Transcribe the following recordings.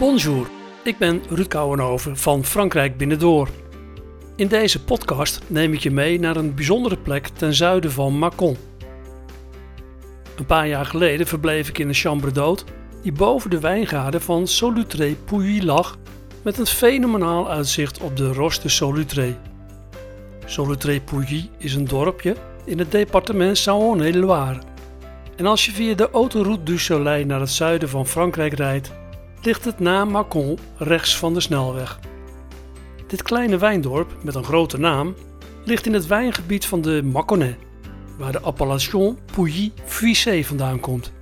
Bonjour, ik ben Ruud Kouwenhoven van Frankrijk Binnendoor. In deze podcast neem ik je mee naar een bijzondere plek ten zuiden van Mâcon. Een paar jaar geleden verbleef ik in een chambre d'hôte die boven de wijngaarden van Solutré-Pouilly lag met een fenomenaal uitzicht op de Roche de Solutré. Solutré-Pouilly is een dorpje in het departement Saône-et-Loire. En als je via de autoroute du Soleil naar het zuiden van Frankrijk rijdt, ligt het na Mâcon rechts van de snelweg. Dit kleine wijndorp met een grote naam ligt in het wijngebied van de Mâconnais, waar de appellation Pouilly Fuissé vandaan komt.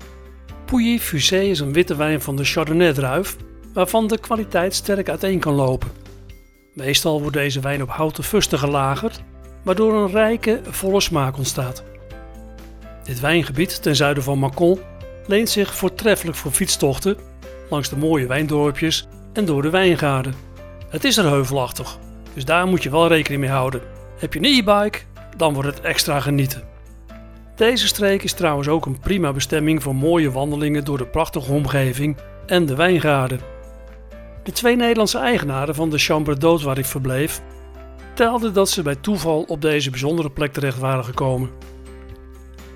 Pouilly Fuissé is een witte wijn van de Chardonnay-druif, waarvan de kwaliteit sterk uiteen kan lopen. Meestal wordt deze wijn op houten fusten gelagerd, waardoor een rijke, volle smaak ontstaat. Dit wijngebied ten zuiden van Mâcon leent zich voortreffelijk voor fietstochten langs de mooie wijndorpjes en door de wijngaarden. Het is er heuvelachtig, dus daar moet je wel rekening mee houden. Heb je een e-bike, dan wordt het extra genieten. Deze streek is trouwens ook een prima bestemming voor mooie wandelingen door de prachtige omgeving en de wijngaarden. De twee Nederlandse eigenaren van de Chambre d'Hôte waar ik verbleef, telden dat ze bij toeval op deze bijzondere plek terecht waren gekomen.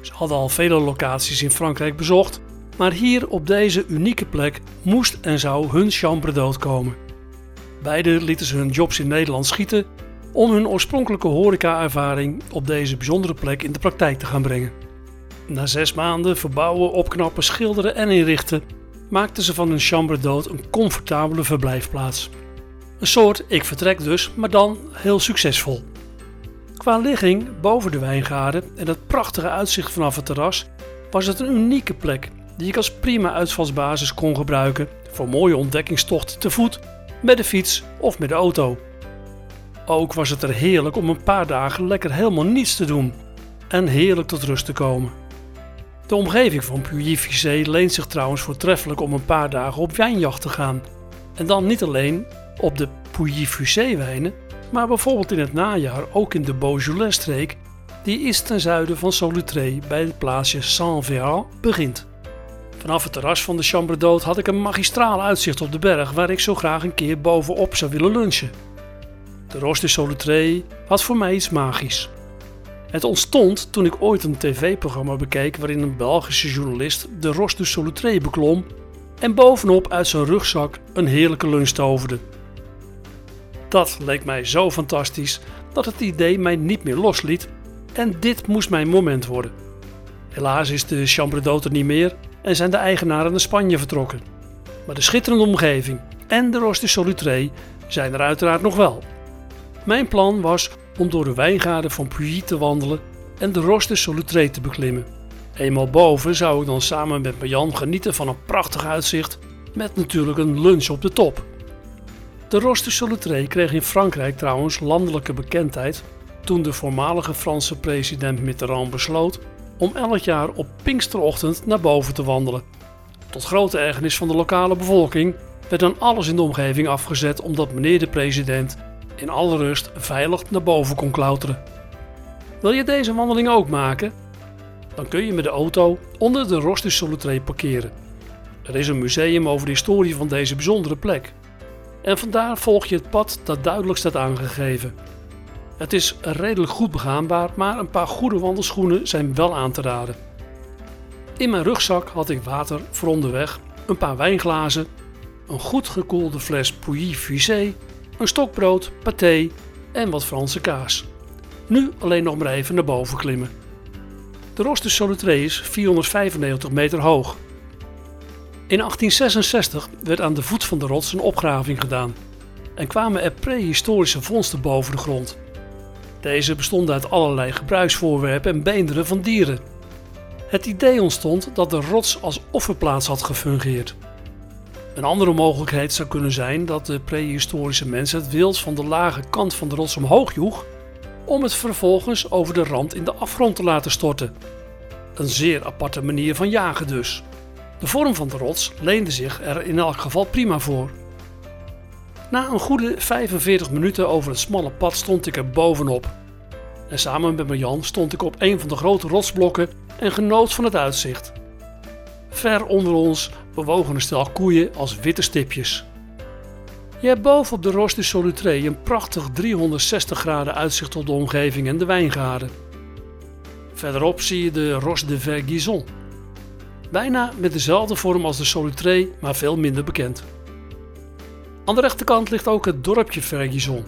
Ze hadden al vele locaties in Frankrijk bezocht, maar hier op deze unieke plek moest en zou hun chambre d'hôte komen. Beiden lieten ze hun jobs in Nederland schieten om hun oorspronkelijke horeca-ervaring op deze bijzondere plek in de praktijk te gaan brengen. Na zes maanden verbouwen, opknappen, schilderen en inrichten maakten ze van hun chambre d'hôte een comfortabele verblijfplaats. Een soort ik vertrek dus, maar dan heel succesvol. Qua ligging boven de wijngaarden en het prachtige uitzicht vanaf het terras was het een unieke plek die ik als prima uitvalsbasis kon gebruiken voor mooie ontdekkingstochten te voet, met de fiets of met de auto. Ook was het er heerlijk om een paar dagen lekker helemaal niets te doen en heerlijk tot rust te komen. De omgeving van Puy-Vissé leent zich trouwens voortreffelijk om een paar dagen op wijnjacht te gaan. En dan niet alleen op de Puy-Vissé wijnen, maar bijvoorbeeld in het najaar ook in de Beaujolais-streek, die is ten zuiden van Solutré bij het plaatsje Saint-Véran begint. Vanaf het terras van de Chambre d'Hôte had ik een magistraal uitzicht op de berg waar ik zo graag een keer bovenop zou willen lunchen. De Roche de Solutré had voor mij iets magisch. Het ontstond toen ik ooit een tv-programma bekeek waarin een Belgische journalist de Roche de Solutré beklom en bovenop uit zijn rugzak een heerlijke lunch toverde. Dat leek mij zo fantastisch dat het idee mij niet meer losliet en dit moest mijn moment worden. Helaas is de Chambre d'Hôte niet meer en zijn de eigenaren naar Spanje vertrokken. Maar de schitterende omgeving en de Roche de Solutré zijn er uiteraard nog wel. Mijn plan was om door de wijngaarden van Puy te wandelen en de Roche de Solutré te beklimmen. Eenmaal boven zou ik dan samen met Marjan genieten van een prachtig uitzicht met natuurlijk een lunch op de top. De Roche de Solutré kreeg in Frankrijk trouwens landelijke bekendheid toen de voormalige Franse president Mitterrand besloot om elk jaar op Pinksterochtend naar boven te wandelen. Tot grote ergernis van de lokale bevolking werd dan alles in de omgeving afgezet omdat meneer de president in alle rust veilig naar boven kon klauteren. Wil je deze wandeling ook maken? Dan kun je met de auto onder de Solutré parkeren. Er is een museum over de historie van deze bijzondere plek. En vandaar volg je het pad dat duidelijk staat aangegeven. Het is redelijk goed begaanbaar, maar een paar goede wandelschoenen zijn wel aan te raden. In mijn rugzak had ik water voor onderweg, een paar wijnglazen, een goed gekoelde fles Pouilly Fusé, een stokbrood, paté en wat Franse kaas. Nu alleen nog maar even naar boven klimmen. De Roche de Solutré is 495 meter hoog. In 1866 werd aan de voet van de rots een opgraving gedaan en kwamen er prehistorische vondsten boven de grond. Deze bestonden uit allerlei gebruiksvoorwerpen en beenderen van dieren. Het idee ontstond dat de rots als offerplaats had gefungeerd. Een andere mogelijkheid zou kunnen zijn dat de prehistorische mens het wild van de lage kant van de rots omhoog joeg om het vervolgens over de rand in de afgrond te laten storten. Een zeer aparte manier van jagen dus. De vorm van de rots leende zich er in elk geval prima voor. Na een goede 45 minuten over het smalle pad stond ik er bovenop. En samen met Marjan stond ik op een van de grote rotsblokken en genoot van het uitzicht. Ver onder ons bewogen een stel koeien als witte stipjes. Je hebt boven op de Roche de Solutré een prachtig 360 graden uitzicht op de omgeving en de wijngaarden. Verderop zie je de Roche de Verguison. Bijna met dezelfde vorm als de Solutré, maar veel minder bekend. Aan de rechterkant ligt ook het dorpje Verguison.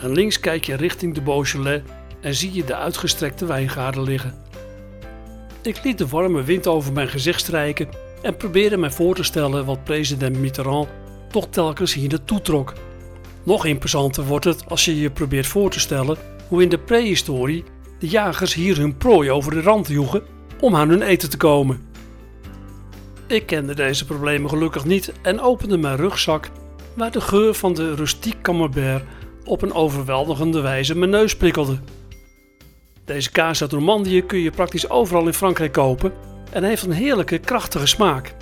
En links kijk je richting de Beaujolais en zie je de uitgestrekte wijngaarden liggen. Ik liet de warme wind over mijn gezicht strijken en probeerde mij voor te stellen wat president Mitterrand toch telkens hier naartoe trok. Nog imposanter wordt het als je je probeert voor te stellen hoe in de prehistorie de jagers hier hun prooi over de rand joegen om aan hun eten te komen. Ik kende deze problemen gelukkig niet en opende mijn rugzak waar de geur van de rustiek camembert op een overweldigende wijze mijn neus prikkelde. Deze kaas uit Normandië kun je praktisch overal in Frankrijk kopen en heeft een heerlijke, krachtige smaak.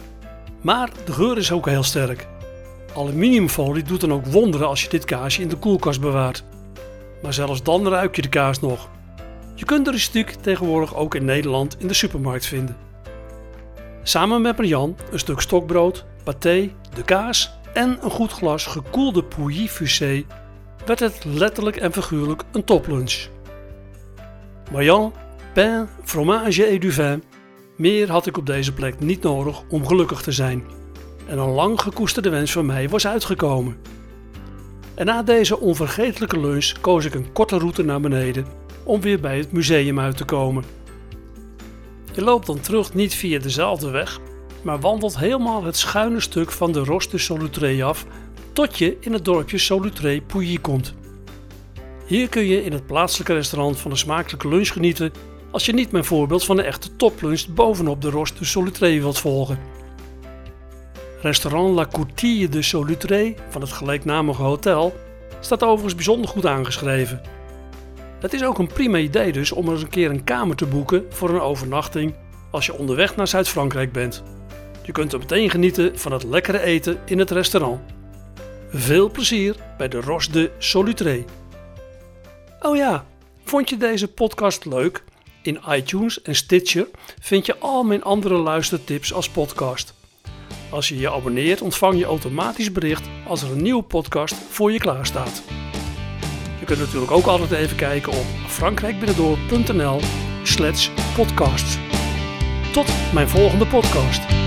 Maar de geur is ook heel sterk. Aluminiumfolie doet dan ook wonderen als je dit kaasje in de koelkast bewaart. Maar zelfs dan ruik je de kaas nog. Je kunt de rustiek tegenwoordig ook in Nederland in de supermarkt vinden. Samen met Marian een stuk stokbrood, paté, de kaas en een goed glas gekoelde Pouilly Fusée werd het letterlijk en figuurlijk een toplunch. Marian, pain, fromage et du vin. Meer had ik op deze plek niet nodig om gelukkig te zijn. En een lang gekoesterde wens van mij was uitgekomen. En na deze onvergetelijke lunch koos ik een korte route naar beneden om weer bij het museum uit te komen. Je loopt dan terug niet via dezelfde weg, maar wandelt helemaal het schuine stuk van de Roche de Solutré af tot je in het dorpje Solutré Pouilly komt. Hier kun je in het plaatselijke restaurant van een smakelijke lunch genieten als je niet mijn voorbeeld van de echte toplunch bovenop de Roche de Solutré wilt volgen. Restaurant La Courtille de Solutré van het gelijknamige hotel staat overigens bijzonder goed aangeschreven. Het is ook een prima idee dus om eens een keer een kamer te boeken voor een overnachting als je onderweg naar Zuid-Frankrijk bent. Je kunt er meteen genieten van het lekkere eten in het restaurant. Veel plezier bij de Roche de Solutré. Oh ja, vond je deze podcast leuk? In iTunes en Stitcher vind je al mijn andere luistertips als podcast. Als je je abonneert ontvang je automatisch bericht als er een nieuwe podcast voor je klaar staat. Je kunt natuurlijk ook altijd even kijken op frankrijkbinnendoor.nl slash podcasts. Tot mijn volgende podcast.